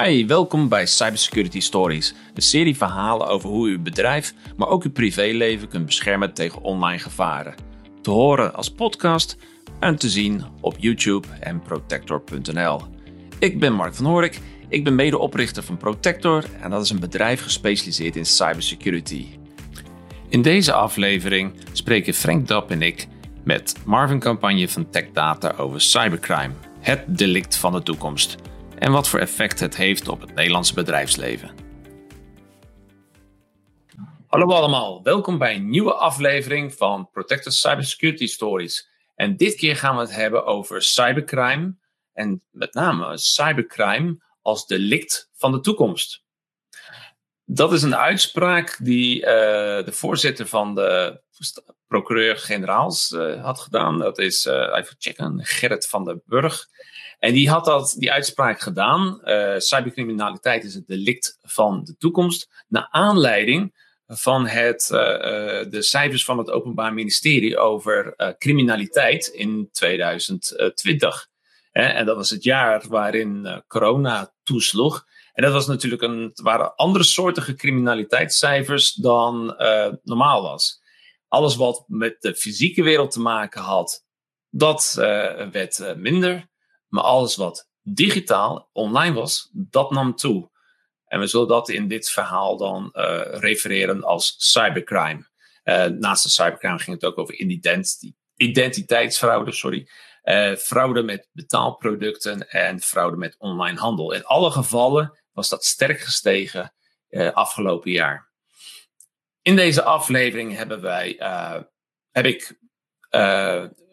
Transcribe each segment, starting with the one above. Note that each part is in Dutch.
Hi, welkom bij Cybersecurity Stories, een serie verhalen over hoe u uw bedrijf, maar ook uw privéleven kunt beschermen tegen online gevaren. Te horen als podcast en te zien op YouTube en protector.nl. Ik ben Mark van Horik, ik ben medeoprichter van Protector en dat is een bedrijf gespecialiseerd in cybersecurity. In deze aflevering spreken Frank Dapp en ik met Marvin Campagne van TechData over cybercrime, het delict van de toekomst en wat voor effect het heeft op het Nederlandse bedrijfsleven. Hallo allemaal, welkom bij een nieuwe aflevering van Protected Cybersecurity Stories. En dit keer gaan we het hebben over cybercrime en met name cybercrime als delict van de toekomst. Dat is een uitspraak die uh, de voorzitter van de procureur-generaals uh, had gedaan. Dat is, uh, even checken, Gerrit van den Burg. En die had dat, die uitspraak gedaan. Uh, cybercriminaliteit is het delict van de toekomst. Naar aanleiding van het, uh, de cijfers van het Openbaar Ministerie over criminaliteit in 2020. en dat was het jaar waarin corona toesloeg. En dat was natuurlijk een, het waren andere soortige criminaliteitscijfers dan normaal was. Alles wat met de fysieke wereld te maken had, dat werd minder. Maar alles wat digitaal, online was, dat nam toe. En we zullen dat in dit verhaal dan uh, refereren als cybercrime. Uh, naast de cybercrime ging het ook over identity, identiteitsfraude, sorry. Uh, fraude met betaalproducten en fraude met online handel. In alle gevallen was dat sterk gestegen afgelopen jaar. In deze aflevering hebben wij, heb ik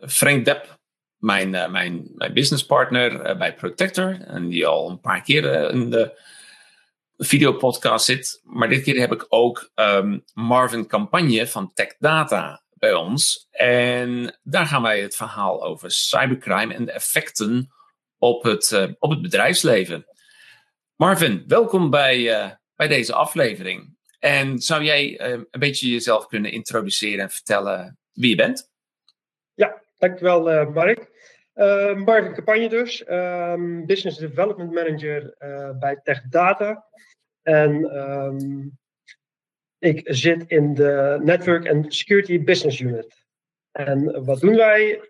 Frank Depp mijn, uh, mijn, mijn businesspartner uh, bij Protector. En die al een paar keer in de videopodcast zit. Maar dit keer heb ik ook um, Marvin Campagne van Tech Data bij ons. En daar gaan wij het verhaal over cybercrime en de effecten op het, op het bedrijfsleven. Marvin, welkom bij, bij deze aflevering. En zou jij een beetje jezelf kunnen introduceren en vertellen wie je bent? Ja, dankjewel uh, Mark. Uh, Campagne dus, um, Business Development Manager uh, bij TechData. En um, ik zit in de Network and Security Business Unit. En wat doen wij?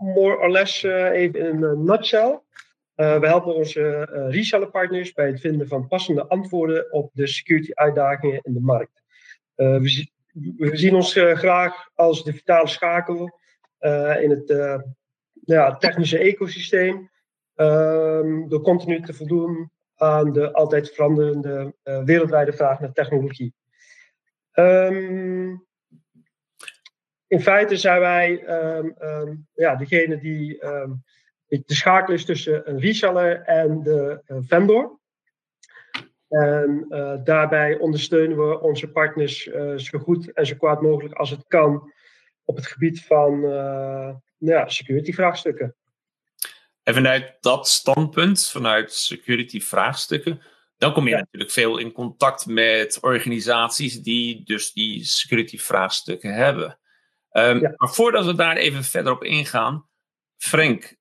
More or less even in een nutshell. we helpen onze reseller partners bij het vinden van passende antwoorden op de security uitdagingen in de markt. we, we, zien ons graag als de vitale schakel in het uh, ja, technische ecosysteem. Um, door continu te voldoen aan de altijd veranderende uh, wereldwijde vraag naar technologie. Um, in feite zijn wij um, ja, degene die de schakel is tussen een reseller en de vendor. En daarbij ondersteunen we onze partners zo goed en zo kwaad mogelijk als het kan op het gebied van uh, ja, security vraagstukken. En vanuit dat standpunt, vanuit security vraagstukken, dan kom je ja. natuurlijk veel in contact met organisaties die dus die security vraagstukken hebben. Um, ja. Maar voordat we daar even verder op ingaan, Frank,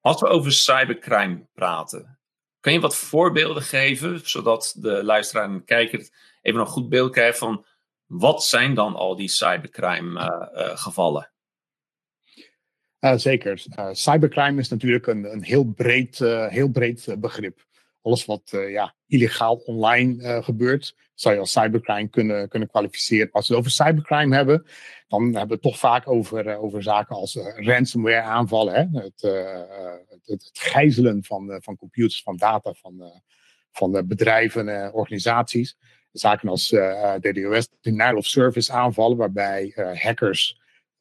als we over cybercrime praten, kan je wat voorbeelden geven, zodat de luisteraar en de kijker even een goed beeld krijgt van wat zijn dan al die cybercrime uh, uh, gevallen? Zeker. cybercrime is natuurlijk een, een heel breed, heel breed begrip. Alles wat ja, illegaal online gebeurt, zou je als cybercrime kunnen, kunnen kwalificeren. Als we het over cybercrime hebben, dan hebben we het toch vaak over, over zaken als ransomware aanvallen. Hè? Het, het, het, gijzelen van, van computers, van data van, van bedrijven en organisaties zaken als uh, DDoS, denial of service aanvallen, waarbij uh, hackers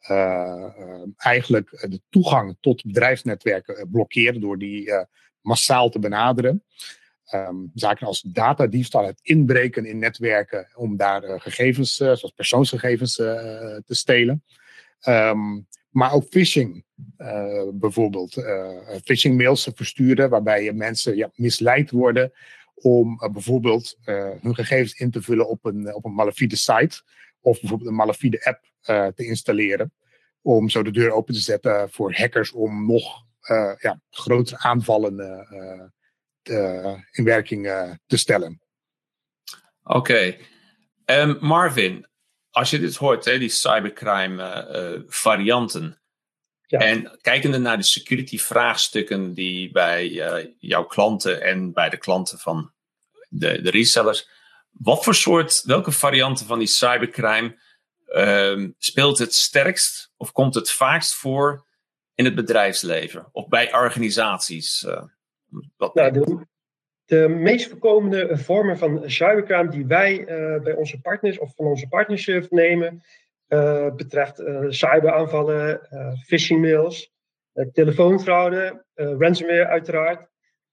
uh, eigenlijk de toegang tot bedrijfsnetwerken blokkeren door die massaal te benaderen. Um, zaken als datadiefstal, het inbreken in netwerken om daar gegevens, zoals persoonsgegevens, te stelen. Um, maar ook phishing, bijvoorbeeld. phishing mails te versturen waarbij mensen ja, misleid worden om uh, bijvoorbeeld uh, hun gegevens in te vullen op een, op een malafide site. Of bijvoorbeeld een malafide app te installeren. Om zo de deur open te zetten voor hackers om nog ja, grotere aanvallen te, in werking te stellen. Oké. Ehm, Marvin, als je dit hoort, hè, die cybercrime varianten. Ja. En kijkende naar de security vraagstukken die bij jouw klanten en bij de klanten van de, de resellers. Wat voor soort, welke varianten van die cybercrime uh, speelt het sterkst of komt het vaakst voor in het bedrijfsleven of bij organisaties? Uh, wat nou, de, de, meest voorkomende vormen van cybercrime die wij uh, bij onze partners of van onze partnership nemen, betreft cyberaanvallen, phishing mails, telefoonfraude, ransomware uiteraard.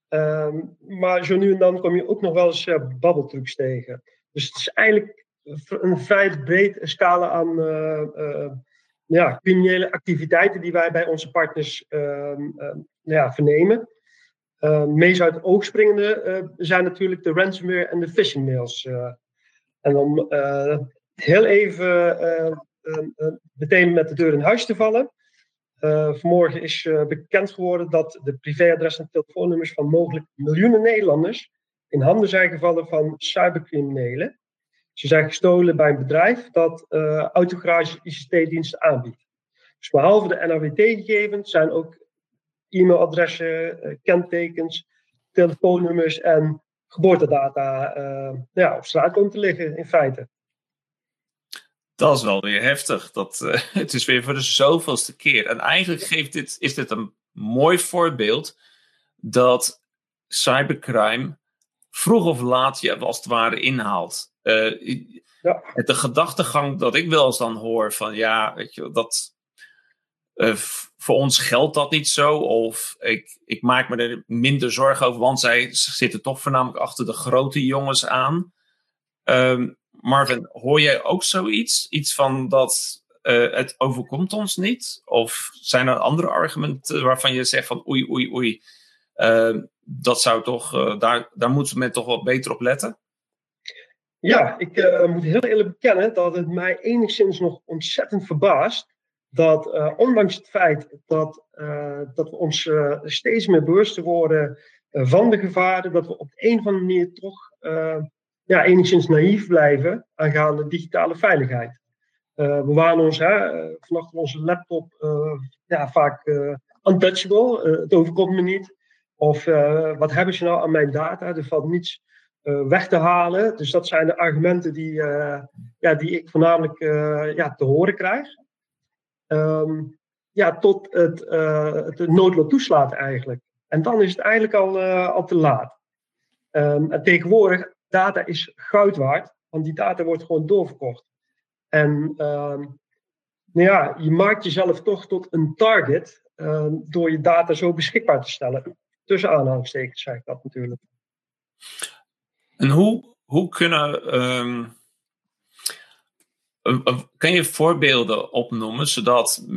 Um, maar zo nu en dan kom je ook nog wel eens uh, babbeltrucs tegen. Dus het is eigenlijk een vrij breed scala aan uh, uh, ja, criminele activiteiten die wij bij onze partners ehm, ehm, ja, vernemen. meest uit het oog springende zijn natuurlijk de ransomware en de phishing mails. en om heel even meteen met de deur in huis te vallen. Uh, vanmorgen is uh, bekend geworden dat de privéadressen en telefoonnummers van mogelijk miljoenen Nederlanders in handen zijn gevallen van cybercriminelen. Ze zijn gestolen bij een bedrijf dat uh, autogarage ICT-diensten aanbiedt. Dus behalve de NAWT-gegevens zijn ook e-mailadressen, kentekens, telefoonnummers en geboortedata ja, op straat komen te liggen in feite. Dat is wel weer heftig. Dat, uh, het is weer voor de zoveelste keer. En eigenlijk geeft dit, is dit een mooi voorbeeld dat cybercrime vroeg of laat je als het ware inhaalt. Uh, ja. De gedachtegang dat ik wel eens dan hoor van ja, weet je, dat uh, voor ons geldt dat niet zo. Of ik, ik maak me er minder zorgen over, want zij zitten toch voornamelijk achter de grote jongens aan. Um, Marvin, hoor jij ook zoiets? Iets van dat uh, het overkomt ons niet? Of zijn er andere argumenten waarvan je zegt van oei, oei, oei, uh, dat zou toch, uh, daar, daar moet men toch wat beter op letten? Ja, ik moet heel eerlijk bekennen dat het mij enigszins nog ontzettend verbaast dat ondanks het feit dat, dat we ons steeds meer bewust worden van de gevaren, dat we op een of andere manier toch ja, enigszins naïef blijven aangaande digitale veiligheid. Uh, we waren ons hè, vanaf onze laptop uh, ja, vaak untouchable. het overkomt me niet. Of wat hebben ze nou aan mijn data? Er valt niets weg te halen. Dus dat zijn de argumenten die, ja, die ik voornamelijk ja, te horen krijg. Um, ja, tot het, het noodlot toeslaat eigenlijk. En dan is het eigenlijk al, al te laat. Um, en tegenwoordig data is goud waard, want die data wordt gewoon doorverkocht. En uh, nou ja, je maakt jezelf toch tot een target uh, door je data zo beschikbaar te stellen. Tussen aanhalingstekens zeg ik dat natuurlijk. En hoe, hoe kunnen. Um, kan je voorbeelden opnoemen zodat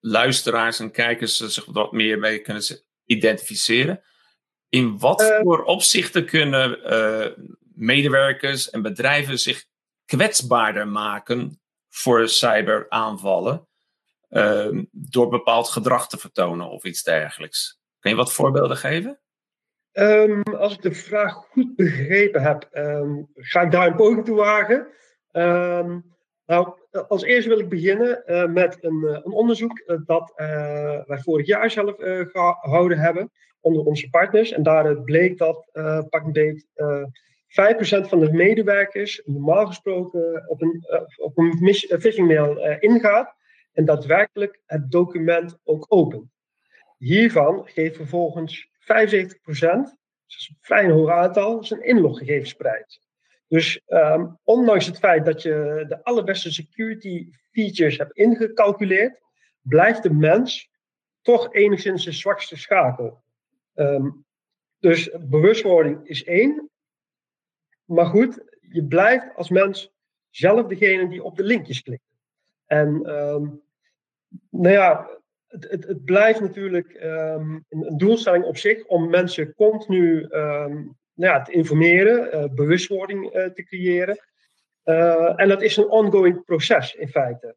luisteraars en kijkers zich wat meer mee kunnen identificeren? In wat uh, voor opzichten kunnen uh, medewerkers en bedrijven zich kwetsbaarder maken voor cyberaanvallen uh, door bepaald gedrag te vertonen of iets dergelijks? Kun je wat voorbeelden geven? Um, als ik de vraag goed begrepen heb, um, ga ik daar een poging toe wagen. Um, nou, als eerste wil ik beginnen uh, met een, uh, een onderzoek uh, dat wij vorig jaar zelf gehouden hebben onder onze partners. En daaruit bleek dat pak een beet 5% van de medewerkers normaal gesproken op een, op een phishing mail ingaat en daadwerkelijk het document ook opent. Hiervan geeft vervolgens 75%, dus dat is een vrij hoog aantal, zijn inloggegevens Dus um, ondanks het feit dat je de allerbeste security features hebt ingecalculeerd, blijft de mens toch enigszins de zwakste schakel. Um, dus bewustwording is één. Maar goed, je blijft als mens zelf degene die op de linkjes klikt. En um, nou ja, het, het, blijft natuurlijk um, een, doelstelling op zich om mensen continu nou ja, te informeren, uh, bewustwording uh, te creëren. Uh, en dat is een ongoing proces in feite.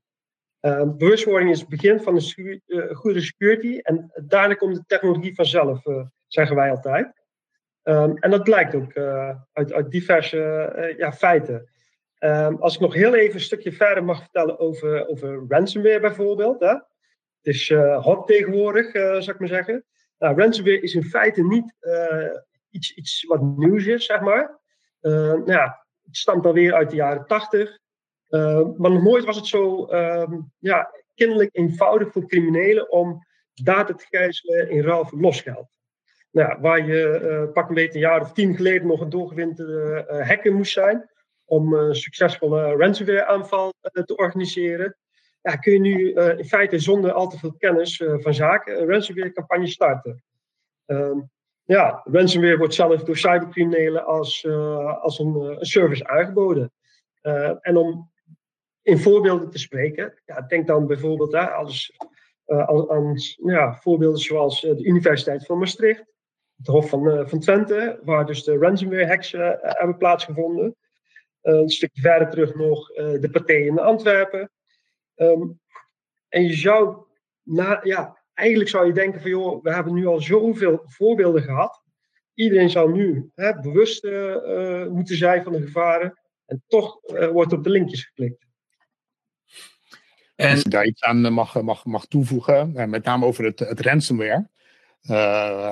Bewustwording is het begin van een goede security en daarna komt de technologie vanzelf, zeggen wij altijd. Ehm, en dat blijkt ook uit, uit, diverse ja, feiten. Ehm, als ik nog heel even een stukje verder mag vertellen over, over ransomware bijvoorbeeld. Hè? Het is hot tegenwoordig, zou ik maar zeggen. Nou, ransomware is in feite niet iets, iets wat nieuws is, zeg maar. nou ja, het stamt alweer uit de jaren 80. Maar nog nooit was het zo um, ja, kennelijk eenvoudig voor criminelen om data te gijzelen in ruil voor losgeld. Nou, waar je uh, pak een beetje een jaar of tien geleden nog een doorgewinterde uh, hacker moest zijn om een succesvolle ransomware aanval te organiseren, ja, kun je nu in feite zonder al te veel kennis van zaken een ransomware campagne starten. Um, ja, ransomware wordt zelf door cybercriminelen als, als een, service aangeboden. en om in voorbeelden te spreken. Ja, denk dan bijvoorbeeld als, uh, aan, ja, voorbeelden zoals uh, de Universiteit van Maastricht, het Hof van, uh, van Twente, waar dus de ransomware hacks hebben plaatsgevonden. een stukje verder terug nog de partij in Antwerpen. Um, en je zou, na, ja, eigenlijk zou je denken van joh, we hebben nu al zoveel voorbeelden gehad. Iedereen zou nu hè, bewust moeten zijn van de gevaren. En toch wordt op de linkjes geklikt. En... Als ik daar iets aan eh, mag, mag, mag toevoegen, eh, met name over het, het ransomware. Uh, we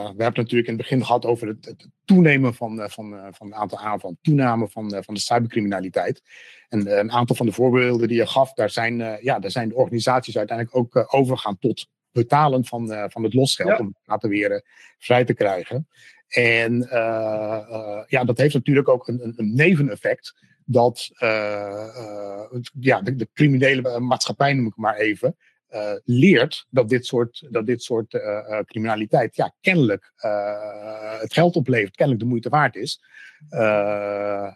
hebben het natuurlijk in het begin gehad over het, het toenemen van, van, van het aantal aanvallen, toename van, van de cybercriminaliteit. En een aantal van de voorbeelden die je gaf, daar zijn, ja, daar zijn de organisaties uiteindelijk ook overgegaan tot betalen van, van het losgeld om het later weer vrij te krijgen. En ja, dat heeft natuurlijk ook een, een, een neveneffect dat uh, uh, ja, de, criminele maatschappij, noem ik maar even, uh, leert dat dit soort, dat dit soort criminaliteit ja, kennelijk het geld oplevert, kennelijk de moeite waard is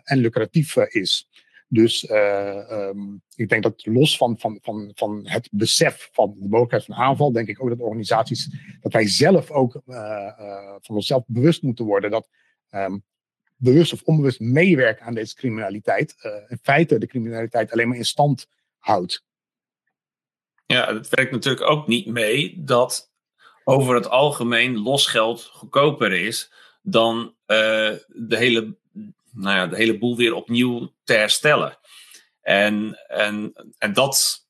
en lucratief is. Dus um, ik denk dat los van, van, van, van het besef van de mogelijkheid van aanval, denk ik ook dat organisaties, dat wij zelf ook van onszelf bewust moeten worden dat um, bewust of onbewust meewerken aan deze criminaliteit, uh, in feite de criminaliteit alleen maar in stand houdt. Ja, het werkt natuurlijk ook niet mee dat over het algemeen losgeld goedkoper is dan uh, de, hele, nou ja, de hele boel weer opnieuw te herstellen. En, en, en dat,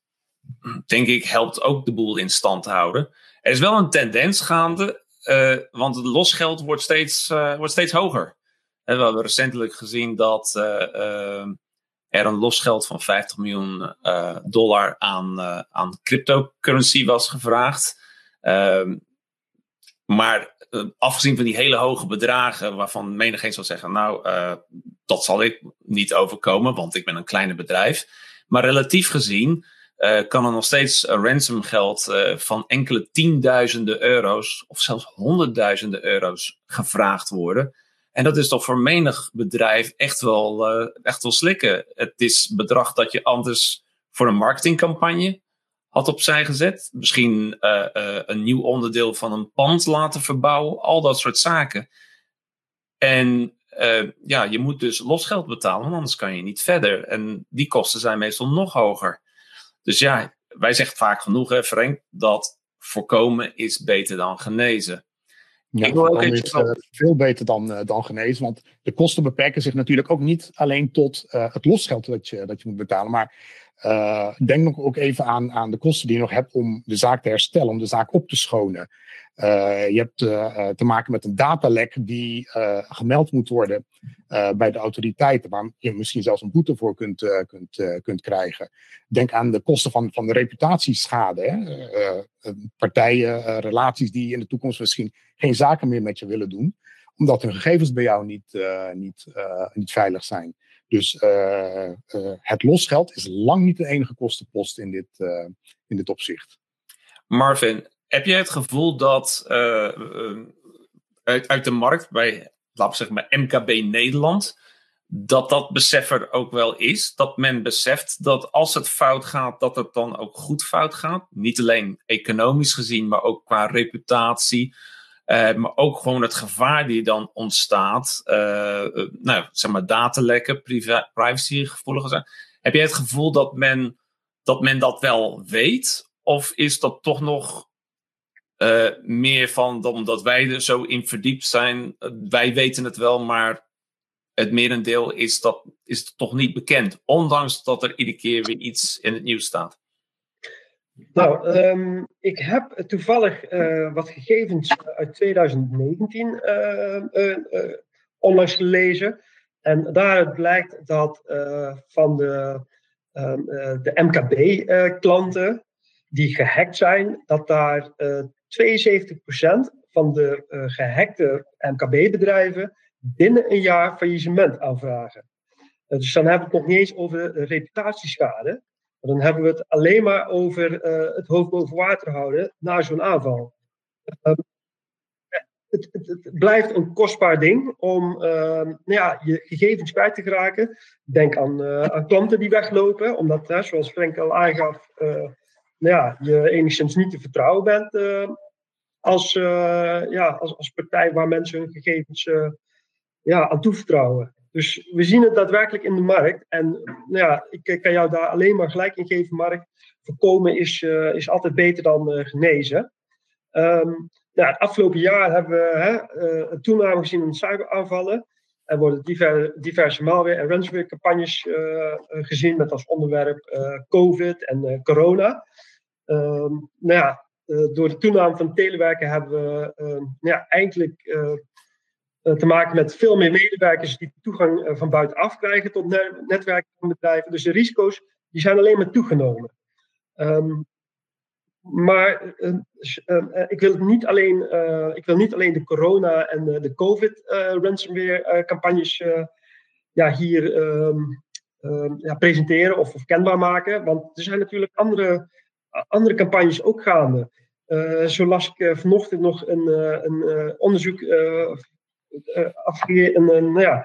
denk ik, helpt ook de boel in stand houden. Er is wel een tendens gaande, uh, want het losgeld wordt steeds, wordt steeds hoger. We hebben recentelijk gezien dat uh, uh, er een losgeld van 50 miljoen uh, dollar aan, aan cryptocurrency was gevraagd. Ehm, maar afgezien van die hele hoge bedragen, waarvan menigeen zal zeggen: Nou, dat zal ik niet overkomen, want ik ben een kleine bedrijf. Maar relatief gezien kan er nog steeds ransomgeld van enkele tienduizenden euro's of zelfs honderdduizenden euro's gevraagd worden. En dat is toch voor menig bedrijf echt wel, uh, echt wel slikken. Het is bedrag dat je anders voor een marketingcampagne had opzij gezet. Misschien uh, uh, een nieuw onderdeel van een pand laten verbouwen. Al dat soort zaken. En ja, je moet dus losgeld betalen, want anders kan je niet verder. En die kosten zijn meestal nog hoger. Dus ja, wij zeggen vaak genoeg, hè, Frank, dat voorkomen is beter dan genezen. Ja, ik wil ook is, uh, veel beter dan, uh, dan genezen. Want de kosten beperken zich natuurlijk ook niet alleen tot uh, het losgeld dat je, dat je moet betalen. Maar denk nog ook even aan, aan de kosten die je nog hebt om de zaak te herstellen, om de zaak op te schonen. Uh, je hebt uh, te maken met een datalek die gemeld moet worden bij de autoriteiten, waar je misschien zelfs een boete voor kunt, kunt, kunt krijgen. Denk aan de kosten van, van de reputatieschade. Hè? partijen, relaties die in de toekomst misschien geen zaken meer met je willen doen, omdat hun gegevens bij jou niet, niet, niet veilig zijn. Dus het losgeld is lang niet de enige kostenpost in dit, in dit opzicht. Marvin, heb jij het gevoel dat uh, uit, uit de markt, bij, laten we zeggen, MKB Nederland, dat dat besef er ook wel is? Dat men beseft dat als het fout gaat, dat het dan ook goed fout gaat? Niet alleen economisch gezien, maar ook qua reputatie. Uh, maar ook gewoon het gevaar die dan ontstaat. Uh, nou, zeg maar datalekken, privacygevoelige Heb jij het gevoel dat men, dat men dat wel weet? Of is dat toch nog meer van omdat wij er zo in verdiept zijn. wij weten het wel, maar het merendeel is, dat, is toch niet bekend. Ondanks dat er iedere keer weer iets in het nieuws staat. Nou, um, ik heb toevallig uh, wat gegevens uit 2019 uh, uh, onlangs gelezen. En daaruit blijkt dat van de, ehm, de MKB-klanten die gehackt zijn, dat daar 72% van de gehackte MKB-bedrijven binnen een jaar faillissement aanvragen. dus dan hebben we het nog niet eens over reputatieschade. Dan hebben we het alleen maar over uh, het hoofd boven water houden na zo'n aanval. Uh, het, blijft een kostbaar ding om uh, nou ja, je gegevens kwijt te geraken. Denk aan, eh, klanten die weglopen, omdat, zoals Frank al aangaf, nou ja, je enigszins niet te vertrouwen bent als, ja, als, als partij waar mensen hun gegevens ja, aan toevertrouwen. Dus we zien het daadwerkelijk in de markt. En nou ja, ik kan jou daar alleen maar gelijk in geven, Mark. Voorkomen is, uh, is altijd beter dan uh, genezen. Um, nou, het afgelopen jaar hebben we hè, uh, een toename gezien in cyberaanvallen. Er worden diverse, diverse malware- en ransomware campagnes gezien met als onderwerp COVID en corona. Um, nou ja, door de toename van telewerken hebben we nou ja, eigenlijk eh, te maken met veel meer medewerkers die toegang uh, van buitenaf krijgen tot netwerken van bedrijven. Dus de risico's die zijn alleen maar toegenomen. Um, maar uh, ik, wil niet alleen, ik wil niet alleen de corona en de COVID ransomware campagnes ja, hier um, ja, presenteren of, of, kenbaar maken. Want er zijn natuurlijk andere, andere campagnes ook gaande. zo las ik vanochtend nog een, een onderzoek uh, een, een, nou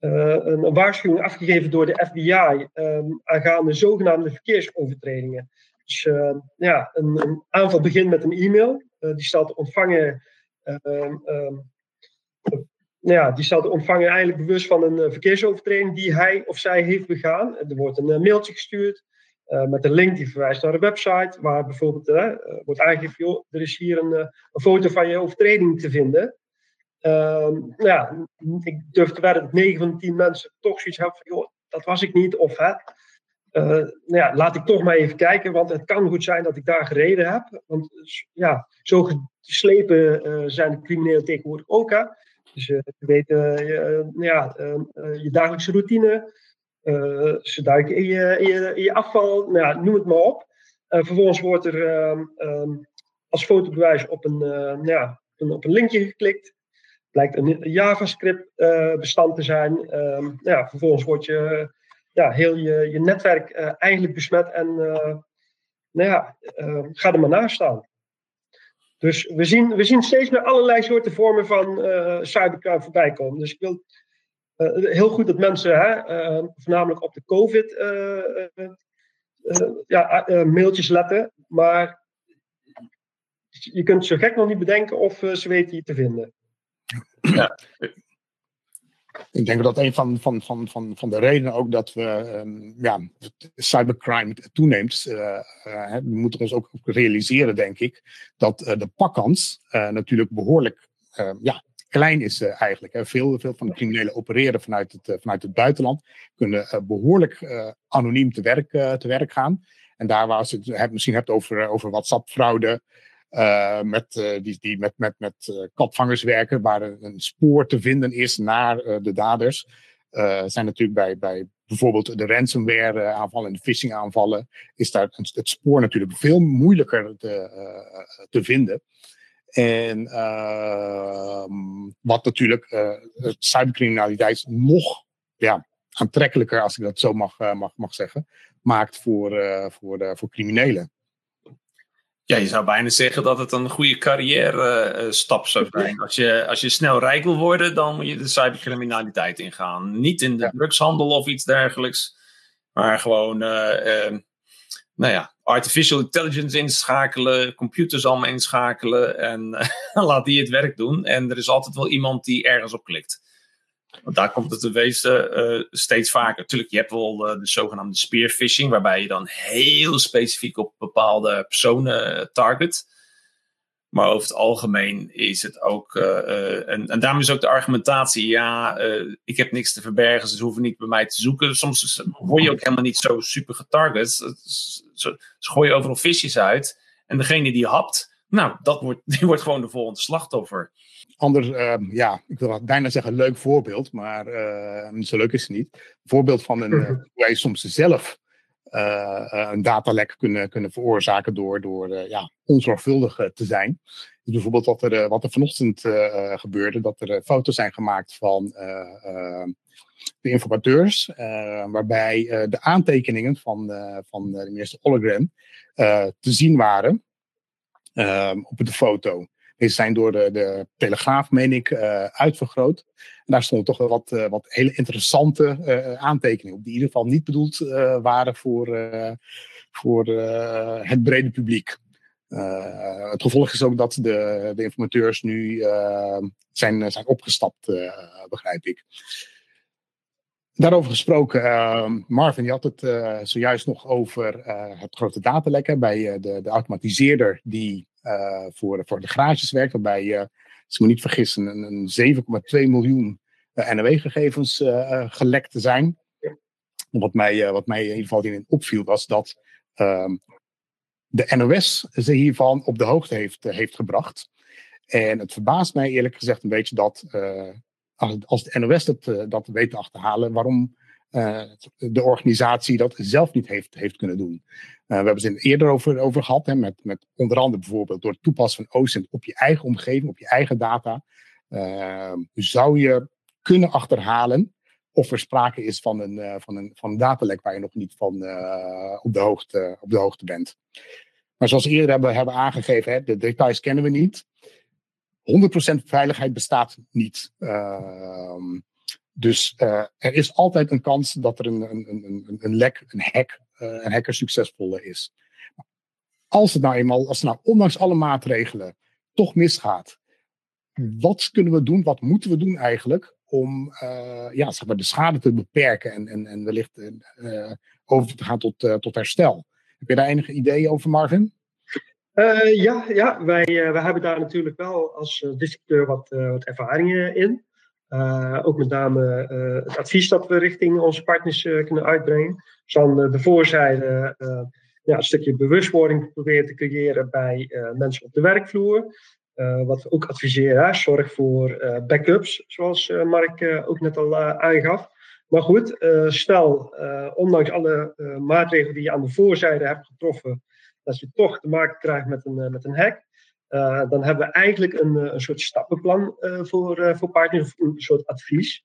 uh, een waarschuwing afgegeven door de FBI um, aangaande zogenaamde verkeersovertredingen. Dus uh, ja, een, een, aanval begint met een e-mail. die staat te ontvangen. Um, um, nou ja, die te ontvangen eigenlijk bewust van een verkeersovertreding die hij of zij heeft begaan. Er wordt een mailtje gestuurd met een link die verwijst naar een website, waar bijvoorbeeld wordt aangegeven: er is hier een, een foto van je overtreding te vinden. Uh, ja, ik durf te wedden dat 9 van de 10 mensen toch zoiets hebben van, dat was ik niet. Of hè, uh, nou ja, laat ik toch maar even kijken, want het kan goed zijn dat ik daar gereden heb. Want ja, zo geslepen uh, zijn de criminelen tegenwoordig ook. Hè. Dus uh, ze weten nou ja, je dagelijkse routine. ze duiken in je, in je, je afval, nou ja, noem het maar op. vervolgens wordt er ehm, ehm, als fotobewijs op een, nou ja, op een linkje geklikt blijkt een JavaScript-bestand eh, te zijn. Nou ja, vervolgens wordt je, ja, heel je, je netwerk uh, eigenlijk besmet en uh, nou ja, ga er maar naast staan. Dus we zien, we zien steeds meer allerlei soorten vormen van cybercrime voorbij komen. Dus ik wil heel goed dat mensen, hè, voornamelijk op de COVID, ja, mailtjes letten. Maar je kunt zo gek nog niet bedenken of ze weten je te vinden. Ja. Ik denk dat een van, van, van, van, van de redenen ook dat we um, ja, cybercrime toeneemt. Uh, we moeten ons ook realiseren, denk ik, dat uh, de pakkans natuurlijk behoorlijk ja, klein is eigenlijk. Veel, veel van de criminelen opereren vanuit het, vanuit het buitenland, kunnen behoorlijk anoniem te werk, te werk gaan. En daar waar je het misschien hebt over, over WhatsApp-fraude, uh, met, uh, die, die met, met, met kapvangers werken, waar een spoor te vinden is naar de daders. zijn natuurlijk bij, bij bijvoorbeeld de ransomware aanvallen en de phishing aanvallen, is daar het spoor natuurlijk veel moeilijker te, te vinden. En ehm, wat natuurlijk cybercriminaliteit nog ja, aantrekkelijker, als ik dat zo mag, mag, mag zeggen, maakt voor, voor, voor criminelen. Ja, je zou bijna zeggen dat het een goede carrière uh, stap zou zijn. Als je, als je snel rijk wil worden, dan moet je de cybercriminaliteit ingaan. Niet in de drugshandel of iets dergelijks, maar gewoon, uh, uh, nou ja, artificial intelligence inschakelen, computers allemaal inschakelen en laat die het werk doen. En er is altijd wel iemand die ergens op klikt. Want daar komt het te wezen uh, steeds vaker. Natuurlijk, je hebt wel uh, de zogenaamde spearfishing, waarbij je dan heel specifiek op bepaalde personen target. Maar over het algemeen is het ook. en, en daarom is ook de argumentatie: ja, ik heb niks te verbergen, ze hoeven niet bij mij te zoeken. Soms word je ook helemaal niet zo super getarget. Ze, ze gooien overal visjes uit. En degene die hapt, nou, dat wordt, die wordt gewoon de volgende slachtoffer. Ander, uh, ja, ik wil bijna zeggen leuk voorbeeld, maar uh, zo leuk is het niet. Een voorbeeld van een, uh, hoe wij soms zelf uh, een datalek kunnen, kunnen veroorzaken door, door ja, onzorgvuldig te zijn. Dus bijvoorbeeld wat er, wat er vanochtend gebeurde, dat er foto's zijn gemaakt van de informateurs, waarbij de aantekeningen van, van de minister Hologram te zien waren Ehm, op de foto. Deze zijn door de, de Telegraaf, meen ik, uh, uitvergroot. Daar stonden toch wel wat, uh, wat hele interessante uh, aantekeningen op, die in ieder geval niet bedoeld waren voor, voor het brede publiek. het gevolg is ook dat de, de informateurs nu zijn, zijn opgestapt, begrijp ik. Daarover gesproken, uh, Marvin, je had het uh, zojuist nog over uh, het grote datalekken bij de, de automatiseerder die voor, voor de garages werkt, waarbij je, als ik me niet vergissen, een, een 7,2 miljoen NOW-gegevens gelekt zijn. Wat mij, wat mij in ieder geval in opviel was dat ehm, de NOS ze hiervan op de hoogte heeft, heeft gebracht. En het verbaast mij eerlijk gezegd een beetje dat als de NOS dat, eh, dat weet te achterhalen, waarom uh, de organisatie dat zelf niet heeft, heeft kunnen doen. Uh, we hebben het eerder over, over gehad, hè, met, met onder andere bijvoorbeeld door het toepassen van OSINT op je eigen omgeving, op je eigen data. Zou je kunnen achterhalen of er sprake is van een, van een, van een datalek waar je nog niet van op, de hoogte, op de hoogte bent. Maar zoals eerder hebben, hebben aangegeven, hè, de details kennen we niet. 100% veiligheid bestaat niet. Uh, dus uh, er is altijd een kans dat er een, een, een, een lek, een hack, uh, een hacker succesvol is. Als het nou eenmaal, als het nou ondanks alle maatregelen toch misgaat, wat kunnen we doen, wat moeten we doen eigenlijk om uh, ja, zeg maar de schade te beperken en, en, en wellicht over te gaan tot, tot herstel? Heb je daar enige ideeën over, Marvin? Uh, ja, ja wij, uh, wij hebben daar natuurlijk wel als uh, distributeur wat, wat ervaringen in. ook met name het advies dat we richting onze partners kunnen uitbrengen. Dus dan de voorzijde ja, een stukje bewustwording proberen te creëren bij mensen op de werkvloer. wat we ook adviseren, zorg voor backups, zoals Mark ook net al aangaf. Maar goed, stel, ondanks alle maatregelen die je aan de voorzijde hebt getroffen, als je toch te maken krijgt met een, eh, met een hack, uh, dan hebben we eigenlijk een, eh, een soort stappenplan uh, voor, voor partners, een soort advies.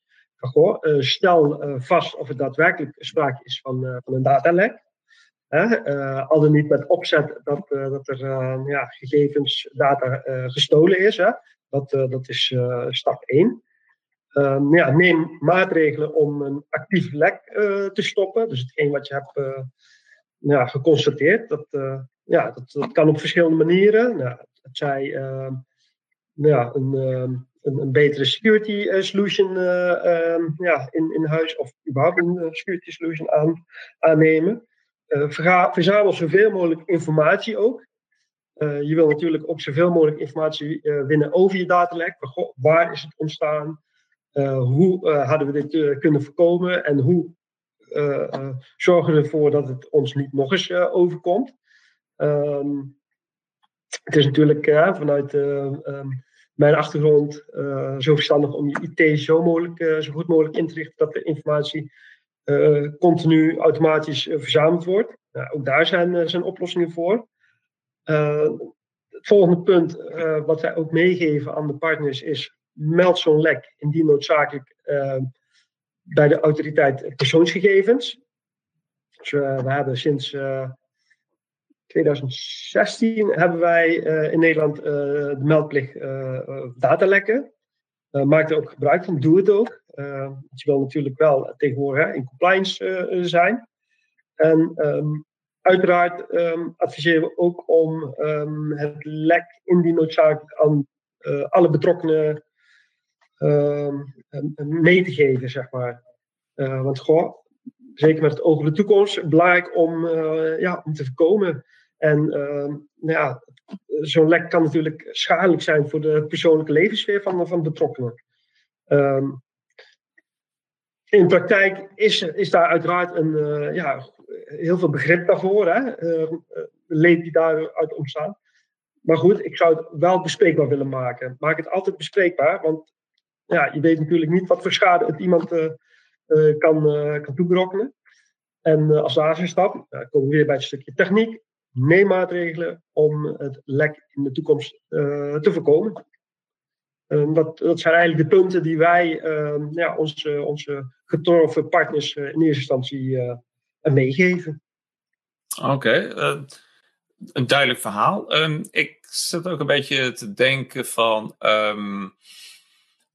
Stel vast of het daadwerkelijk sprake is van, van een datalek. al dan niet met opzet dat, dat er ja, gegevens, data gestolen is. Hè? Dat, dat is stap 1. Um, ja, neem maatregelen om een actief lek te stoppen. Dus hetgeen wat je hebt ja, geconstateerd. Dat, uh, ja, dat, dat, kan op verschillende manieren. Nou, het zij uh, ja, een, uh, een, een, betere security eh, solution ehm, ja, in, in huis of überhaupt een security solution aan, aannemen. verzamel zoveel mogelijk informatie ook. je wil natuurlijk ook zoveel mogelijk informatie winnen over je datalek. waar is het ontstaan? hoe hadden we dit kunnen voorkomen? En hoe zorgen ervoor dat het ons niet nog eens uh, overkomt. Um, het is natuurlijk vanuit um, mijn achtergrond zo verstandig om je IT zo, mogelijk, zo goed mogelijk in te richten dat de informatie continu automatisch verzameld wordt. Nou, ook daar zijn, zijn oplossingen voor. het volgende punt wat wij ook meegeven aan de partners is meld zo'n lek indien noodzakelijk bij de autoriteit persoonsgegevens. Dus, uh, we hebben sinds uh, eh, 2016 hebben wij uh, in Nederland de meldplicht datalekken. maak er ook gebruik van, doe het ook. je wil natuurlijk wel tegenwoordig in compliance zijn. En um, uiteraard um, adviseren we ook om um, het lek indien noodzakelijk aan alle betrokkenen Ehm, mee te geven, zeg maar. Eh, want goh, zeker met het oog op de toekomst, belangrijk om, uh, ja, om te voorkomen. En uh, ja, zo'n lek kan natuurlijk schadelijk zijn voor de persoonlijke levenssfeer van, van betrokkenen. Ehm, in praktijk is, is daar uiteraard een, ja, heel veel begrip daarvoor, hè? leed die daaruit ontstaan. Maar goed, ik zou het wel bespreekbaar willen maken. Maak het altijd bespreekbaar, want ja, je weet natuurlijk niet wat voor schade het iemand uh, uh, kan, uh, kan. En als laatste stap, komen we weer bij het stukje techniek. Neem maatregelen om het lek in de toekomst te voorkomen. dat, dat zijn eigenlijk de punten die wij ja, onze, onze getroffen partners in eerste instantie meegeven. Oké, een duidelijk verhaal. Um, ik zit ook een beetje te denken van.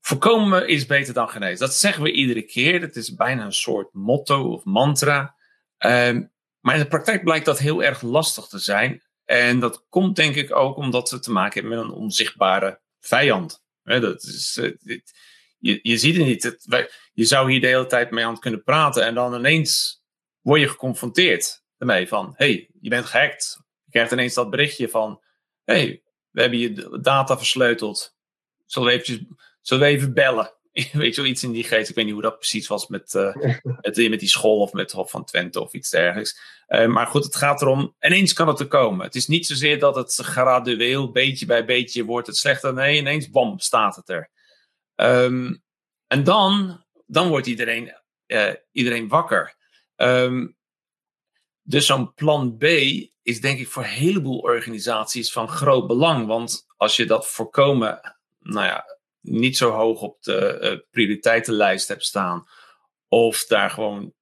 Voorkomen is beter dan genezen. Dat zeggen we iedere keer. Dat is bijna een soort motto of mantra. Um, maar in de praktijk blijkt dat heel erg lastig te zijn. En dat komt denk ik ook omdat we te maken hebben met een onzichtbare vijand. dat is, dit, je, je ziet het niet. Het, je zou hier de hele tijd mee aan kunnen praten. En dan ineens word je geconfronteerd ermee van... hey, je bent gehackt krijgt ineens dat berichtje van: hey, we hebben je data versleuteld. Zullen we, eventjes, zullen we even bellen? weet je, iets in die geest. Ik weet niet hoe dat precies was met, uh, met, met, die school of met Hof van Twente of iets dergelijks. Uh, maar goed, het gaat erom, ineens kan het er komen. Het is niet zozeer dat het gradueel, beetje bij beetje, wordt het slechter. Nee, ineens, bam, staat het er. Um, en dan, dan wordt iedereen, uh, iedereen wakker. Um, dus zo'n plan B is denk ik voor een heleboel organisaties van groot belang. Want als je dat voorkomen, nou ja, niet zo hoog op de uh, prioriteitenlijst hebt staan, of daar gewoon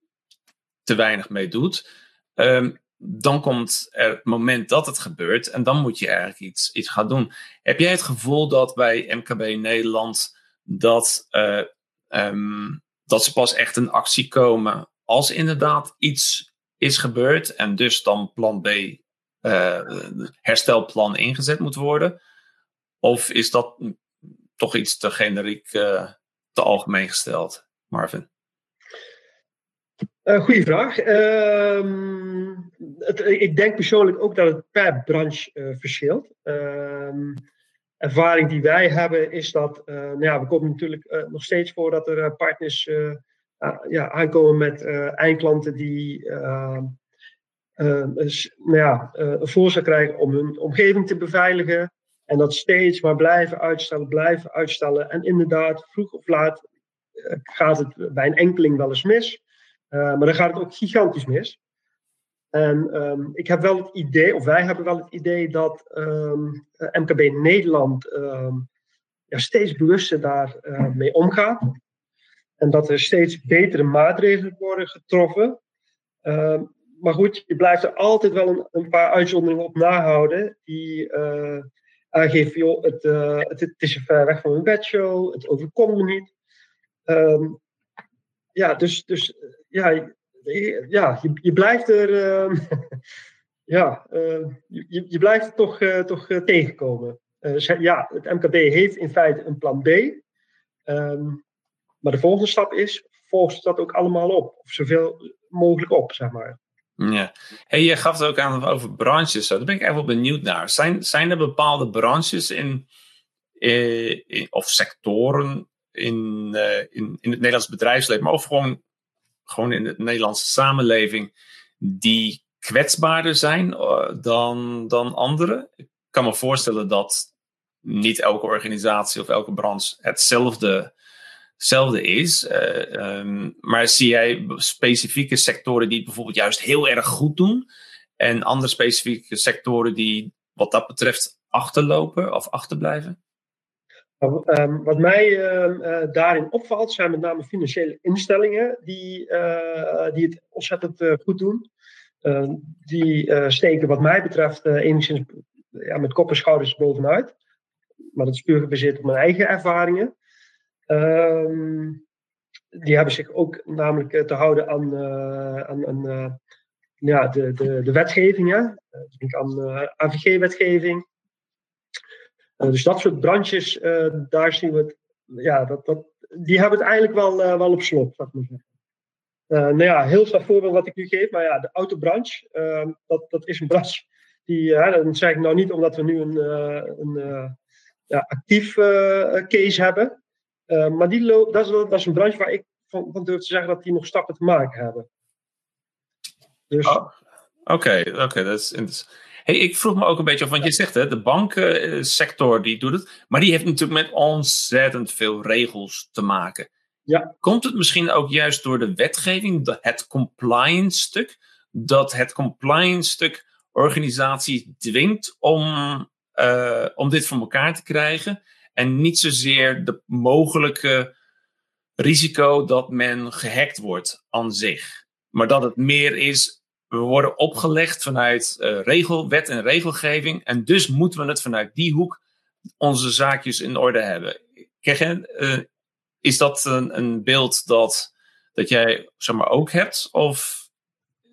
te weinig mee doet, um, dan komt er het moment dat het gebeurt en dan moet je eigenlijk iets, iets gaan doen. Heb jij het gevoel dat bij MKB Nederland dat, uh, um, dat ze pas echt een actie komen als inderdaad iets is gebeurd en dus dan plan B, uh, herstelplan ingezet moet worden? Of is dat toch iets te generiek, uh, te algemeen gesteld, Marvin? Uh, goeie vraag. Ehm, het, ik denk persoonlijk ook dat het per branche verschilt. Uh, ervaring die wij hebben is dat, nou ja, we komen natuurlijk nog steeds voor dat er partners ja, aankomen met eindklanten die uh, nou ja, een voorstel krijgen om hun omgeving te beveiligen. En dat steeds maar blijven uitstellen, blijven uitstellen. En inderdaad, vroeg of laat gaat het bij een enkeling wel eens mis. maar dan gaat het ook gigantisch mis. En um, ik heb wel het idee, of wij hebben wel het idee dat MKB Nederland um, ja, steeds bewuster daarmee mee omgaat. En dat er steeds betere maatregelen worden getroffen. Uh, maar goed, je blijft er altijd wel een, een paar uitzonderingen op nahouden. Die uh, aangeven, joh, het, uh, het, het, is ver weg van mijn bedshow, het overkomt me niet. Um, ja, dus, dus ja, je, ja je, je blijft er. Uh, ja, je, je blijft toch, toch tegenkomen. ja, het MKB heeft in feite een plan B. Maar de volgende stap is, volg dat ook allemaal op. Of zoveel mogelijk op, zeg maar. Ja. Hey, je gaf het ook aan over branches. Daar ben ik even benieuwd naar. Zijn, zijn er bepaalde branches in, eh, of sectoren in, uh, in, in het Nederlands bedrijfsleven, maar of gewoon, gewoon in de Nederlandse samenleving, die kwetsbaarder zijn uh, dan, dan andere? Ik kan me voorstellen dat niet elke organisatie of elke branche hetzelfde hetzelfde is. Uh, um, maar zie jij specifieke sectoren die het bijvoorbeeld juist heel erg goed doen? En andere specifieke sectoren die wat dat betreft achterlopen of achterblijven? Um, wat mij uh, daarin opvalt zijn met name financiële instellingen die, uh, die het ontzettend goed doen. Ehm, die steken wat mij betreft enigszins ja, met kop en schouders bovenuit. Maar dat is puur gebaseerd op mijn eigen ervaringen. Um, die hebben zich ook namelijk eh, te houden aan, uh, aan, uh, ja, de, de, de wetgevingen. denk aan AVG-wetgeving. dus dat soort branches, daar zien we het. Ja, dat, dat, die hebben het eigenlijk wel, wel op slot, zou ik maar zeggen. nou ja, heel veel voorbeeld wat ik nu geef, maar ja, de autobranche, ehm, dat, dat is een branche Die, dat zeg ik nou niet omdat we nu een, een ja, actief case hebben. Maar die dat, is, dat is een branche waar ik van, van durf te zeggen dat die nog stappen te maken hebben. Dus... Oh, oké, oké, dat is interessant. Hey, ik vroeg me ook een beetje af, want je zegt hè, de bankensector die doet het, maar die heeft natuurlijk met ontzettend veel regels te maken. Ja. Komt het misschien ook juist door de wetgeving, het compliance stuk, dat het compliance stuk organisaties dwingt om, uh, om dit voor elkaar te krijgen en niet zozeer de mogelijke risico dat men gehackt wordt aan zich, maar dat het meer is we worden opgelegd vanuit uh, regel, wet en regelgeving. En dus moeten we het vanuit die hoek onze zaakjes in orde hebben. Kijk, uh, is dat een, een, beeld dat, dat jij zeg maar, ook hebt? Of,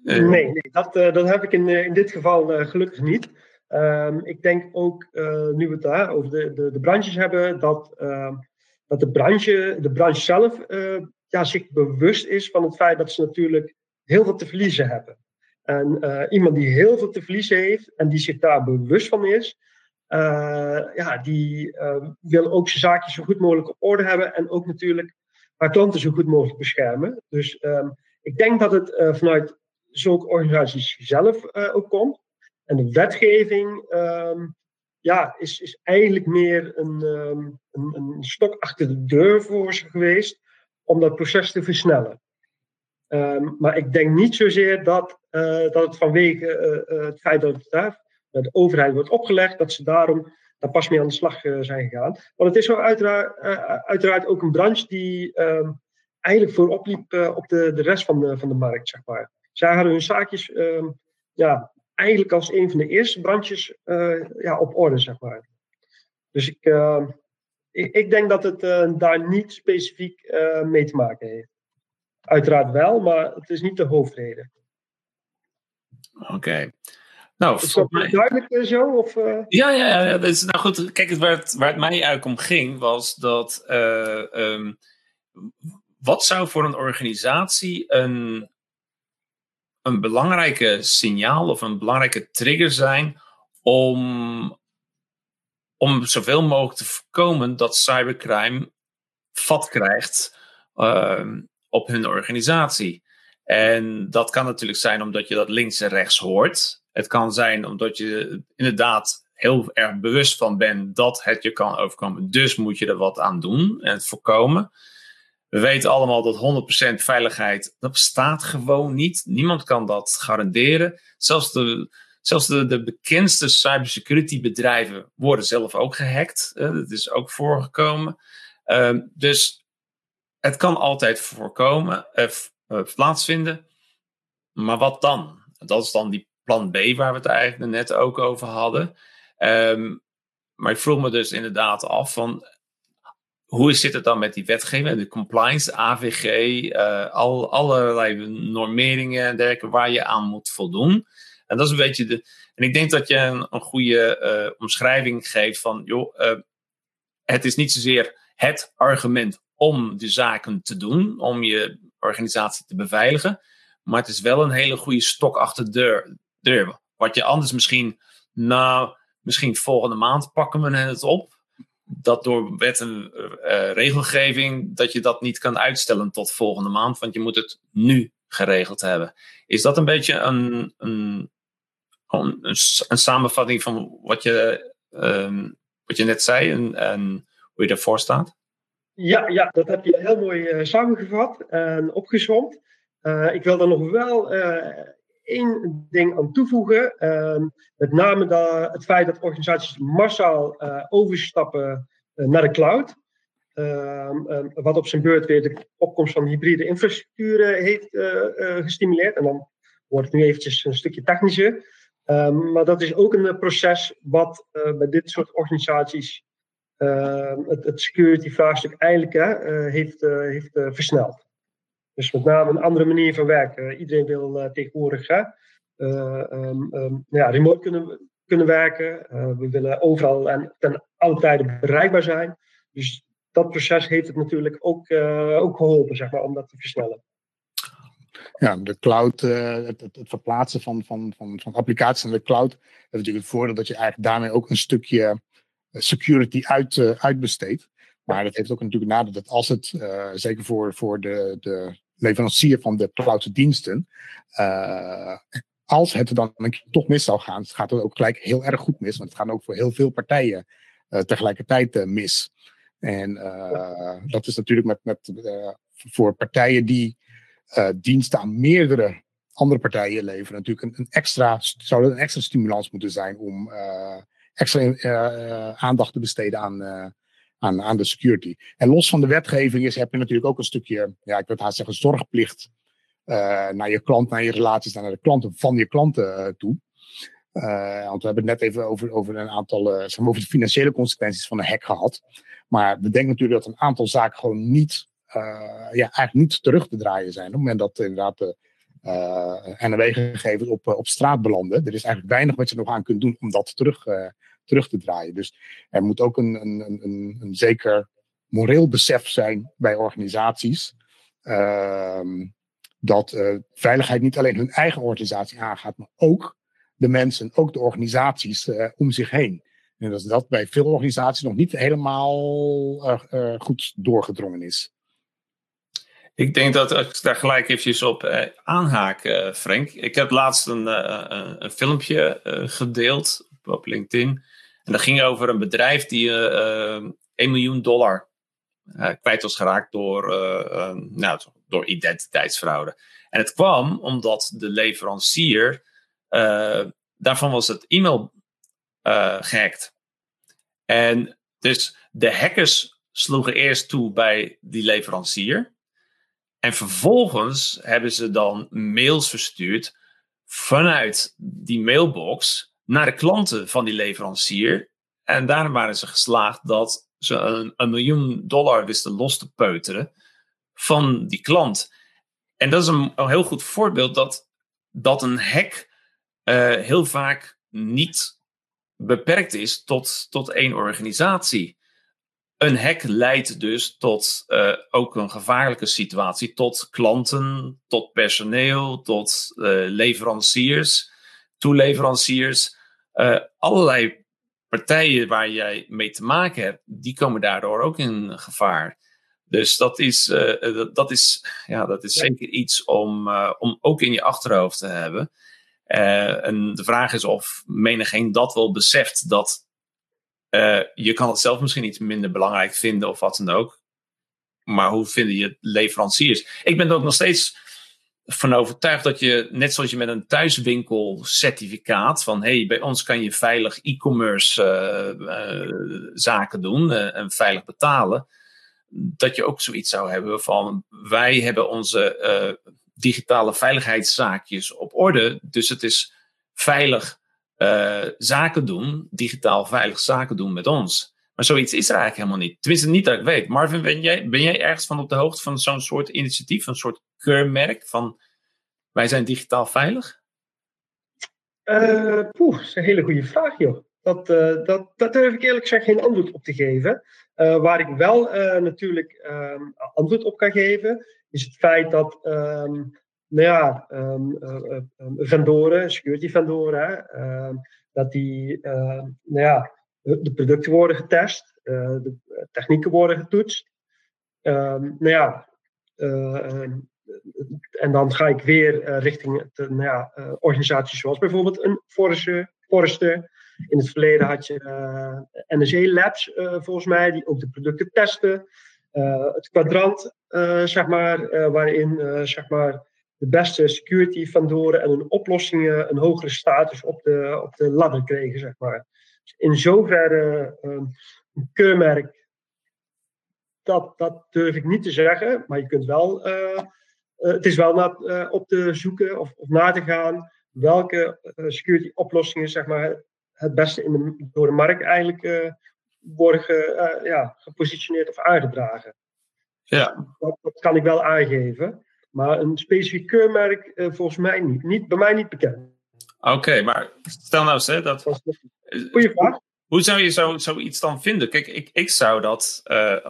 uh... Nee, nee dat, dat heb ik in, in dit geval gelukkig niet. Um, ik denk ook, nu we het daar over de, de, de branches hebben, dat, ehm, dat de, branche, de branche zelf ja, zich bewust is van het feit dat ze natuurlijk heel veel te verliezen hebben. En uh, iemand die heel veel te verliezen heeft en die zich daar bewust van is, ja, die uh, wil ook zijn zaakjes zo goed mogelijk op orde hebben en ook natuurlijk haar klanten zo goed mogelijk beschermen. Dus ik denk dat het vanuit zulke organisaties zelf ook komt. En de wetgeving um, ja, is, is eigenlijk meer een, um, een, een stok achter de deur voor ze geweest om dat proces te versnellen. Um, maar ik denk niet zozeer dat, uh, dat het vanwege uh, het feit dat het uh, de overheid wordt opgelegd, dat ze daarom daar pas mee aan de slag zijn gegaan. Want het is wel uiteraard, ook een branche die eigenlijk voorop liep op de, de rest van de, van de markt, zeg maar. Zij hadden hun zaakjes ja, eigenlijk als een van de eerste branches ja, op orde, zeg maar. Dus ik, ik, ik, denk dat het daar niet specifiek mee te maken heeft. Uiteraard wel, maar het is niet de hoofdreden. Oké. Nou, is dat mij... duidelijk eh, zo? Of, uh... Ja, ja, ja. Dus, nou goed, kijk, waar het, waar het mij eigenlijk om ging, was dat. Uh, um, wat zou voor een organisatie een, een belangrijke signaal of een belangrijke trigger zijn om, om zoveel mogelijk te voorkomen dat cybercrime vat krijgt uh, op hun organisatie. En dat kan natuurlijk zijn omdat je dat links en rechts hoort. Het kan zijn omdat je inderdaad heel erg bewust van bent dat het je kan overkomen. Dus moet je er wat aan doen en het voorkomen. We weten allemaal dat 100% veiligheid, dat bestaat gewoon niet. Niemand kan dat garanderen. Zelfs de, zelfs de, de bekendste cybersecurity bedrijven worden zelf ook gehackt. dat is ook voorgekomen. Uh, dus het kan altijd voorkomen, uh, plaatsvinden. Maar wat dan? Dat is dan die plan B waar we het eigenlijk net ook over hadden. Um, maar ik vroeg me dus inderdaad af van hoe zit het dan met die wetgeving, de compliance, AVG, eh, al, allerlei normeringen en dergelijke waar je aan moet voldoen. En dat is een beetje de. En ik denk dat je een, een goede uh, omschrijving geeft van, joh, uh, het is niet zozeer het argument om de zaken te doen, om je organisatie te beveiligen. Maar het is wel een hele goede stok achter de deur. deur. Wat je anders misschien, nou, misschien volgende maand pakken we het op. Dat door wet en uh, regelgeving, dat je dat niet kan uitstellen tot volgende maand, want je moet het nu geregeld hebben. Is dat een beetje een, een, een, samenvatting van wat je, um, wat je net zei en, en hoe je daarvoor staat? Ja, ja, dat heb je heel mooi uh, samengevat en opgezomd. Ik wil er nog wel één ding aan toevoegen. Ehm, met name het feit dat organisaties massaal overstappen naar de cloud. Ehm, ehm, wat op zijn beurt weer de opkomst van hybride infrastructuren heeft gestimuleerd. En dan wordt het nu eventjes een stukje technischer. maar dat is ook een proces wat bij dit soort organisaties het, het security-vraagstuk eigenlijk hè, uh, heeft, heeft versneld. Dus met name een andere manier van werken. Iedereen wil tegenwoordig hè, um, um, ja, remote kunnen, kunnen werken. we willen overal en ten alle tijden bereikbaar zijn. Dus dat proces heeft het natuurlijk ook, ook geholpen zeg maar, om dat te versnellen. ja, de cloud, het, het, verplaatsen van, van, van, van applicaties naar de cloud, heeft natuurlijk het voordeel dat je eigenlijk daarmee ook een stukje security uit, uitbesteedt. Maar dat heeft ook natuurlijk nadeel dat als het, zeker voor, voor de, de leverancier van de clouddiensten, uh, als het er dan een keer toch mis zou gaan, gaat het ook gelijk heel erg goed mis. Want het gaat ook voor heel veel partijen uh, tegelijkertijd uh, mis. En dat is natuurlijk met, met, voor partijen die diensten aan meerdere andere partijen leveren, natuurlijk een, een extra, zou dat een extra stimulans moeten zijn om extra aandacht te besteden aan aan, de security. En los van de wetgeving is, heb je natuurlijk ook een stukje, ja, ik wil haast zeggen, zorgplicht uh, naar je klant, naar je relaties, naar de klanten van je klanten uh, toe. Uh, want we hebben het net even over, over een aantal, zeg maar over de financiële consequenties van een hack gehad. Maar we denken natuurlijk dat een aantal zaken gewoon niet, ja, eigenlijk niet terug te draaien zijn. Op het moment dat inderdaad de NRW-gegevens op, op straat belanden. Er is eigenlijk weinig wat je nog aan kunt doen om dat terug terug te draaien. Dus er moet ook een, een, een, een zeker moreel besef zijn bij organisaties. Uh, dat uh, veiligheid niet alleen hun eigen organisatie aangaat, maar ook de mensen, ook de organisaties uh, om zich heen. En dat dat bij veel organisaties nog niet helemaal uh, goed doorgedrongen is. Ik denk dat ik daar gelijk eventjes op aanhaak, Frank. Ik heb laatst een, een filmpje gedeeld op LinkedIn. En dat ging over een bedrijf die uh, eh, 1 eh, miljoen dollar uh, kwijt was geraakt door, nou, door identiteitsfraude. En het kwam omdat de leverancier, daarvan was het e-mail gehackt. En dus de hackers sloegen eerst toe bij die leverancier. En vervolgens hebben ze dan mails verstuurd vanuit die mailbox naar de klanten van die leverancier. En daarom waren ze geslaagd dat ze een, miljoen dollar wisten los te peuteren van die klant. En dat is een, heel goed voorbeeld dat, dat een hack uh, heel vaak niet beperkt is tot, tot één organisatie. Een hack leidt dus tot uh, ook een gevaarlijke situatie, tot klanten, tot personeel, tot uh, leveranciers, toeleveranciers. Uh, allerlei partijen waar jij mee te maken hebt, die komen daardoor ook in gevaar. Dus dat is, uh, dat, is, ja, dat is zeker iets om, uh, om ook in je achterhoofd te hebben. en de vraag is of menigeen dat wel beseft dat je kan het zelf misschien iets minder belangrijk vinden of wat dan ook. Maar hoe vinden je leveranciers? Ik ben ook nog steeds van overtuigd dat je, net zoals je met een thuiswinkelcertificaat, van hey, bij ons kan je veilig e-commerce uh, uh, zaken doen uh, en veilig betalen, dat je ook zoiets zou hebben van wij hebben onze digitale veiligheidszaakjes op orde, dus het is veilig zaken doen, digitaal veilig zaken doen met ons. Maar zoiets is er eigenlijk helemaal niet. Tenminste, niet dat ik weet. Marvin, ben jij, ben jij ergens van op de hoogte van zo'n soort initiatief, een soort keurmerk van wij zijn digitaal veilig? Uh, dat is een hele goede vraag, joh. Dat, uh, dat, dat durf ik eerlijk gezegd geen antwoord op te geven. Uh, waar ik wel natuurlijk um, antwoord op kan geven, is het feit dat um, nou ja, um, security vendoren, dat die nou ja, de producten worden getest, de technieken worden getoetst. nou ja, en dan ga ik weer uh, richting de, nou ja, uh, organisaties zoals bijvoorbeeld een Forrester. Forrester. In het verleden had je uh, eh, NRC Labs, volgens mij, die ook de producten testen. het kwadrant, zeg maar, waarin zeg maar, de beste security vendoren en hun oplossingen een hogere status op de, op de ladder kregen, zeg maar. Dus in zoverre een keurmerk, dat, dat durf ik niet te zeggen, maar je kunt wel eh, het is wel na, uh, op te zoeken of, of na te gaan welke uh, security oplossingen zeg maar, het beste in de, door de markt eigenlijk worden ge, ja, gepositioneerd of aangedragen. Ja. Dat, dat, kan ik wel aangeven. Maar een specifiek keurmerk volgens mij niet. niet. Bij mij niet bekend. Oké, okay, maar stel nou eens hè, dat... Goeie vraag. Hoe zou je zo, zoiets dan vinden? Kijk, ik, ik zou dat,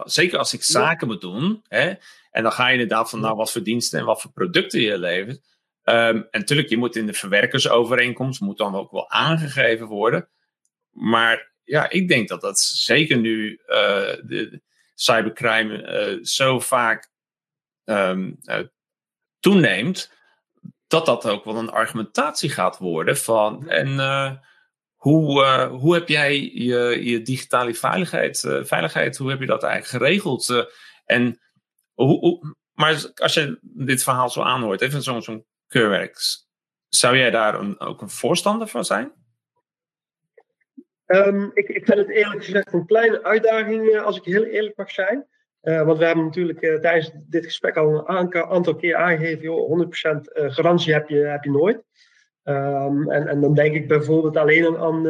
zeker als ik zaken moet doen, hè, en dan ga je inderdaad van nou, wat voor diensten en wat voor producten je levert. Um, en natuurlijk, je moet in de verwerkersovereenkomst, moet dan ook wel aangegeven worden. Maar ja, ik denk dat dat zeker nu uh, de cybercrime uh, zo vaak um, uh, toeneemt, dat dat ook wel een argumentatie gaat worden van. En hoe, hoe heb jij je, je digitale veiligheid, veiligheid, hoe heb je dat eigenlijk geregeld? en hoe, maar als je dit verhaal zo aanhoort, even zo'n zo keurwerk, zou jij daar ook een voorstander van zijn? Um, ik, ik vind het eerlijk gezegd een kleine uitdaging, als ik heel eerlijk mag zijn. Want we hebben natuurlijk tijdens dit gesprek al een aantal keer aangegeven, joh, 100% garantie heb je, heb je nooit. Um, en, en dan denk ik bijvoorbeeld alleen aan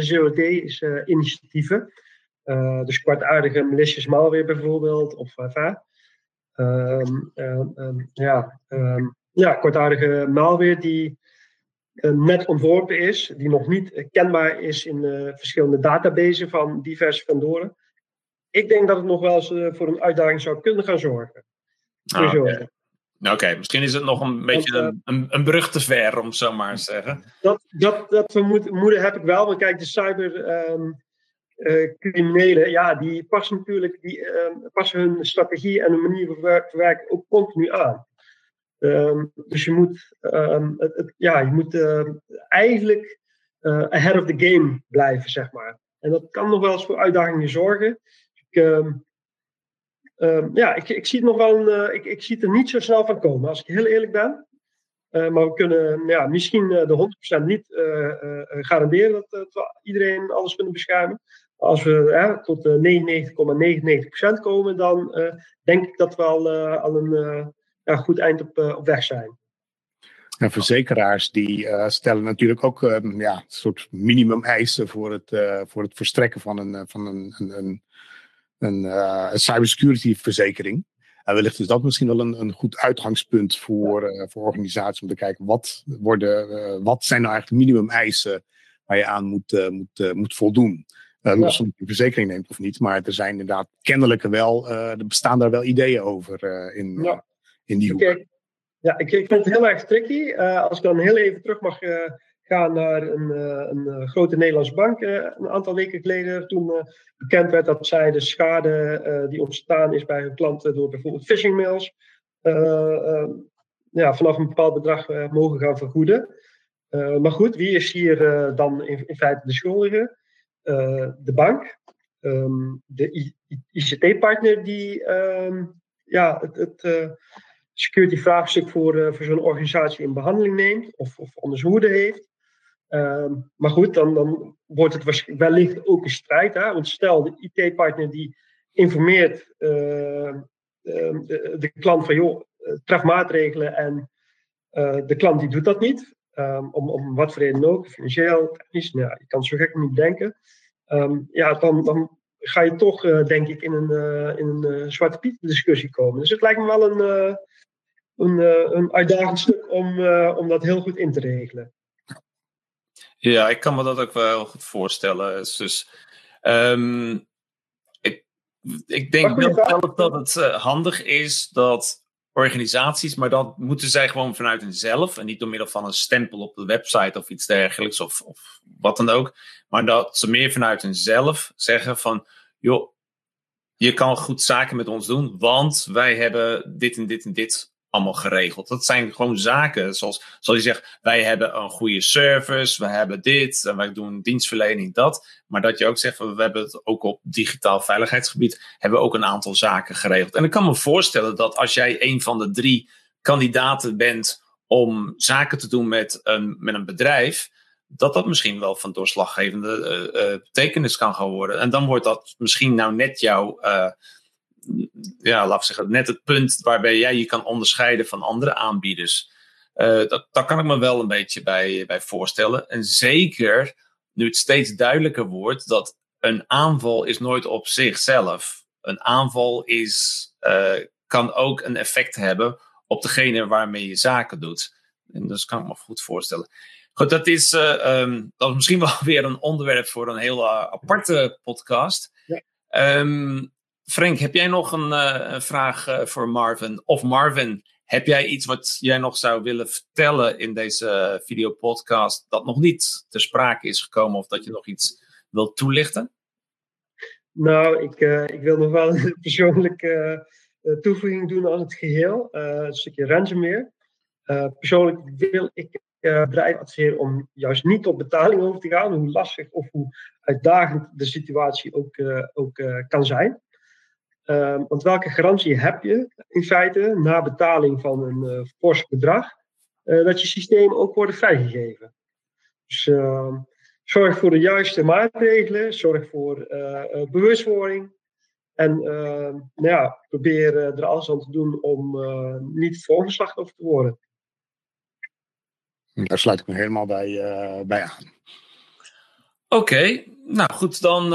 Zero Days initiatieven. dus kwartaardige malicious malware bijvoorbeeld, of um, ja, ja, kortaardige malware die net ontworpen is, die nog niet kenbaar is in verschillende databases van diverse vendoren. Ik denk dat het nog wel eens voor een uitdaging zou kunnen gaan zorgen. Ah, Oké, okay. okay. misschien is het nog een beetje een, een, een, brug te ver, om zo maar te zeggen. Dat, dat, dat vermoeden heb ik wel, want kijk, de cybercriminelen, um, ja, die passen natuurlijk die, passen hun strategie en hun manier van werken ook continu aan. Um, dus je moet, het, het, ja, je moet uh, eigenlijk uh, ahead of the game blijven, zeg maar. En dat kan nog wel eens voor uitdagingen zorgen. Ik, um, ja, ik, ik, zie het nog wel, uh, ik, ik, zie het er niet zo snel van komen, als ik heel eerlijk ben. maar we kunnen ja, misschien de 100% niet garanderen dat, iedereen alles kunnen beschermen. Als we tot 99,99% komen, dan denk ik dat we al, een ja, goed eind op, eh, op weg zijn. En verzekeraars die stellen natuurlijk ook ja, een soort minimum eisen voor het, voor het verstrekken van een, van een, een, een, een, een cybersecurity verzekering. En wellicht is dat misschien wel een, een goed uitgangspunt voor, voor organisaties om te kijken wat, worden, wat zijn nou eigenlijk de minimum eisen waar je aan moet, moet, moet voldoen. Uh, los of je verzekering neemt of niet. Maar er zijn inderdaad kennelijk wel, er bestaan daar wel ideeën over in, ja in die hoek. ja, ik, ik vind het heel erg tricky. Uh, als ik dan heel even terug mag gaan naar een, uh, een grote Nederlandse bank een aantal weken geleden. Toen bekend werd dat zij de schade die ontstaan is bij hun klanten door bijvoorbeeld phishing mails. ja, vanaf een bepaald bedrag mogen gaan vergoeden. maar goed, wie is hier dan in, feite de schuldige? de bank. Um, de ICT-partner die ehm, ja, het, het security vraagstuk voor, voor zo'n organisatie in behandeling neemt of, of onder heeft. Um, maar goed, dan, dan wordt het wellicht ook een strijd. Hè? Want stel, de IT-partner die informeert uh, de, de, klant van joh, eh, tref maatregelen en de klant die doet dat niet. Om, om wat voor reden ook, financieel, technisch, nou, je kan zo gek niet denken. Ja, dan, dan ga je toch, uh, denk ik, in een, in een zwarte piet discussie komen. Dus het lijkt me wel een, een, eh, een uitdagend stuk om, eh, om dat heel goed in te regelen. Ja, ik kan me dat ook wel goed voorstellen. Dus um, ik, ik denk wel zelf dat het uh, handig is dat organisaties, maar dat moeten zij gewoon vanuit hunzelf en niet door middel van een stempel op de website of iets dergelijks of, of wat dan ook, maar dat ze meer vanuit hunzelf zeggen van, joh, je kan goed zaken met ons doen, want wij hebben dit en dit en dit allemaal geregeld. Dat zijn gewoon zaken, zoals, zoals je zegt, wij hebben een goede service, we hebben dit, en wij doen dienstverlening dat. Maar dat je ook zegt, we hebben het ook op digitaal veiligheidsgebied, hebben we ook een aantal zaken geregeld. En ik kan me voorstellen dat als jij een van de drie kandidaten bent om zaken te doen met een, met een bedrijf, dat dat misschien wel van doorslaggevende uh, uh, betekenis kan gaan worden. En dan wordt dat misschien nou net jouw uh, ja, laat ik zeggen, net het punt waarbij jij je kan onderscheiden van andere aanbieders. Uh, dat, daar kan ik me wel een beetje bij, bij voorstellen. En zeker nu het steeds duidelijker wordt dat een aanval is nooit op zichzelf. Een aanval is, uh, kan ook een effect hebben op degene waarmee je zaken doet. En dat kan ik me goed voorstellen. Goed, dat is, ehm, dat is misschien wel weer een onderwerp voor een hele aparte podcast. Ja. Ehm, Frank, heb jij nog een, een vraag voor Marvin? Of Marvin, heb jij iets wat jij nog zou willen vertellen in deze videopodcast dat nog niet ter sprake is gekomen of dat je nog iets wilt toelichten? Nou, ik, ik wil nog wel een persoonlijke toevoeging doen aan het geheel. Een stukje ransomware. persoonlijk wil ik bedrijven adviseren om juist niet op betaling over te gaan, hoe lastig of hoe uitdagend de situatie ook, ook kan zijn. Ehm, want welke garantie heb je in feite na betaling van een uh, fors bedrag uh, dat je systemen ook worden vrijgegeven? Dus uh, zorg voor de juiste maatregelen, zorg voor eh, bewustwording en ehm, nou ja, probeer er alles aan te doen om niet volgende slachtoffer te worden. Daar sluit ik me helemaal bij, bij aan. Oké, nou goed, dan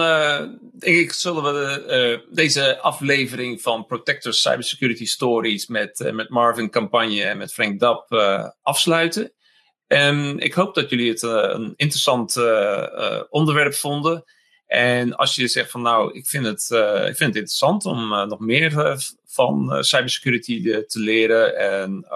denk ik zullen we de, uh, deze aflevering van Protector Cybersecurity Stories met, uh, met Marvin Campagne en met Frank Dap afsluiten. En ik hoop dat jullie het een interessant onderwerp vonden. En als je zegt van nou, ik vind het, ik vind het interessant om nog meer van cybersecurity te leren. En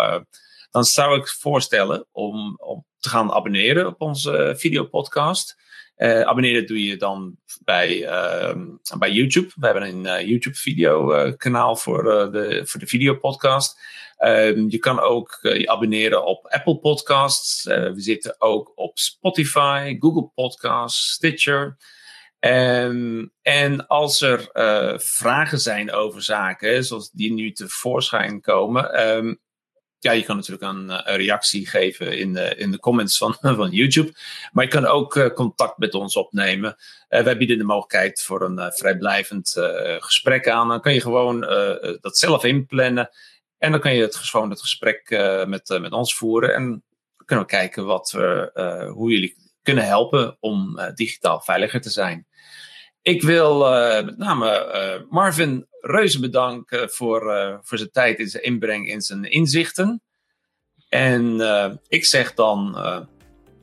dan zou ik voorstellen om, om te gaan abonneren op onze videopodcast. Uh, abonneren doe je dan bij, uh, bij YouTube. We hebben een uh, YouTube video eh, kanaal voor, de, voor de videopodcast. Ehm, je kan ook je abonneren op Apple Podcasts. we zitten ook op Spotify, Google Podcasts, Stitcher. Um, en als er vragen zijn over zaken, zoals die nu tevoorschijn komen, ja, je kan natuurlijk een, eh, een, reactie geven in de, in de comments van, van YouTube. Maar je kan ook uh, contact met ons opnemen. Uh, wij bieden de mogelijkheid voor een vrijblijvend gesprek aan. Dan kan je gewoon dat zelf inplannen. En dan kan je het, gewoon het gesprek met, met ons voeren. En kunnen we kijken wat we, hoe jullie kunnen helpen om digitaal veiliger te zijn. Ik wil met name Marvin reuze bedanken voor, uh, voor zijn tijd en zijn inbreng in zijn inzichten. En ik zeg dan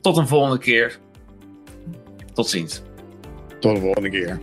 tot een volgende keer. Tot ziens. Tot de volgende keer.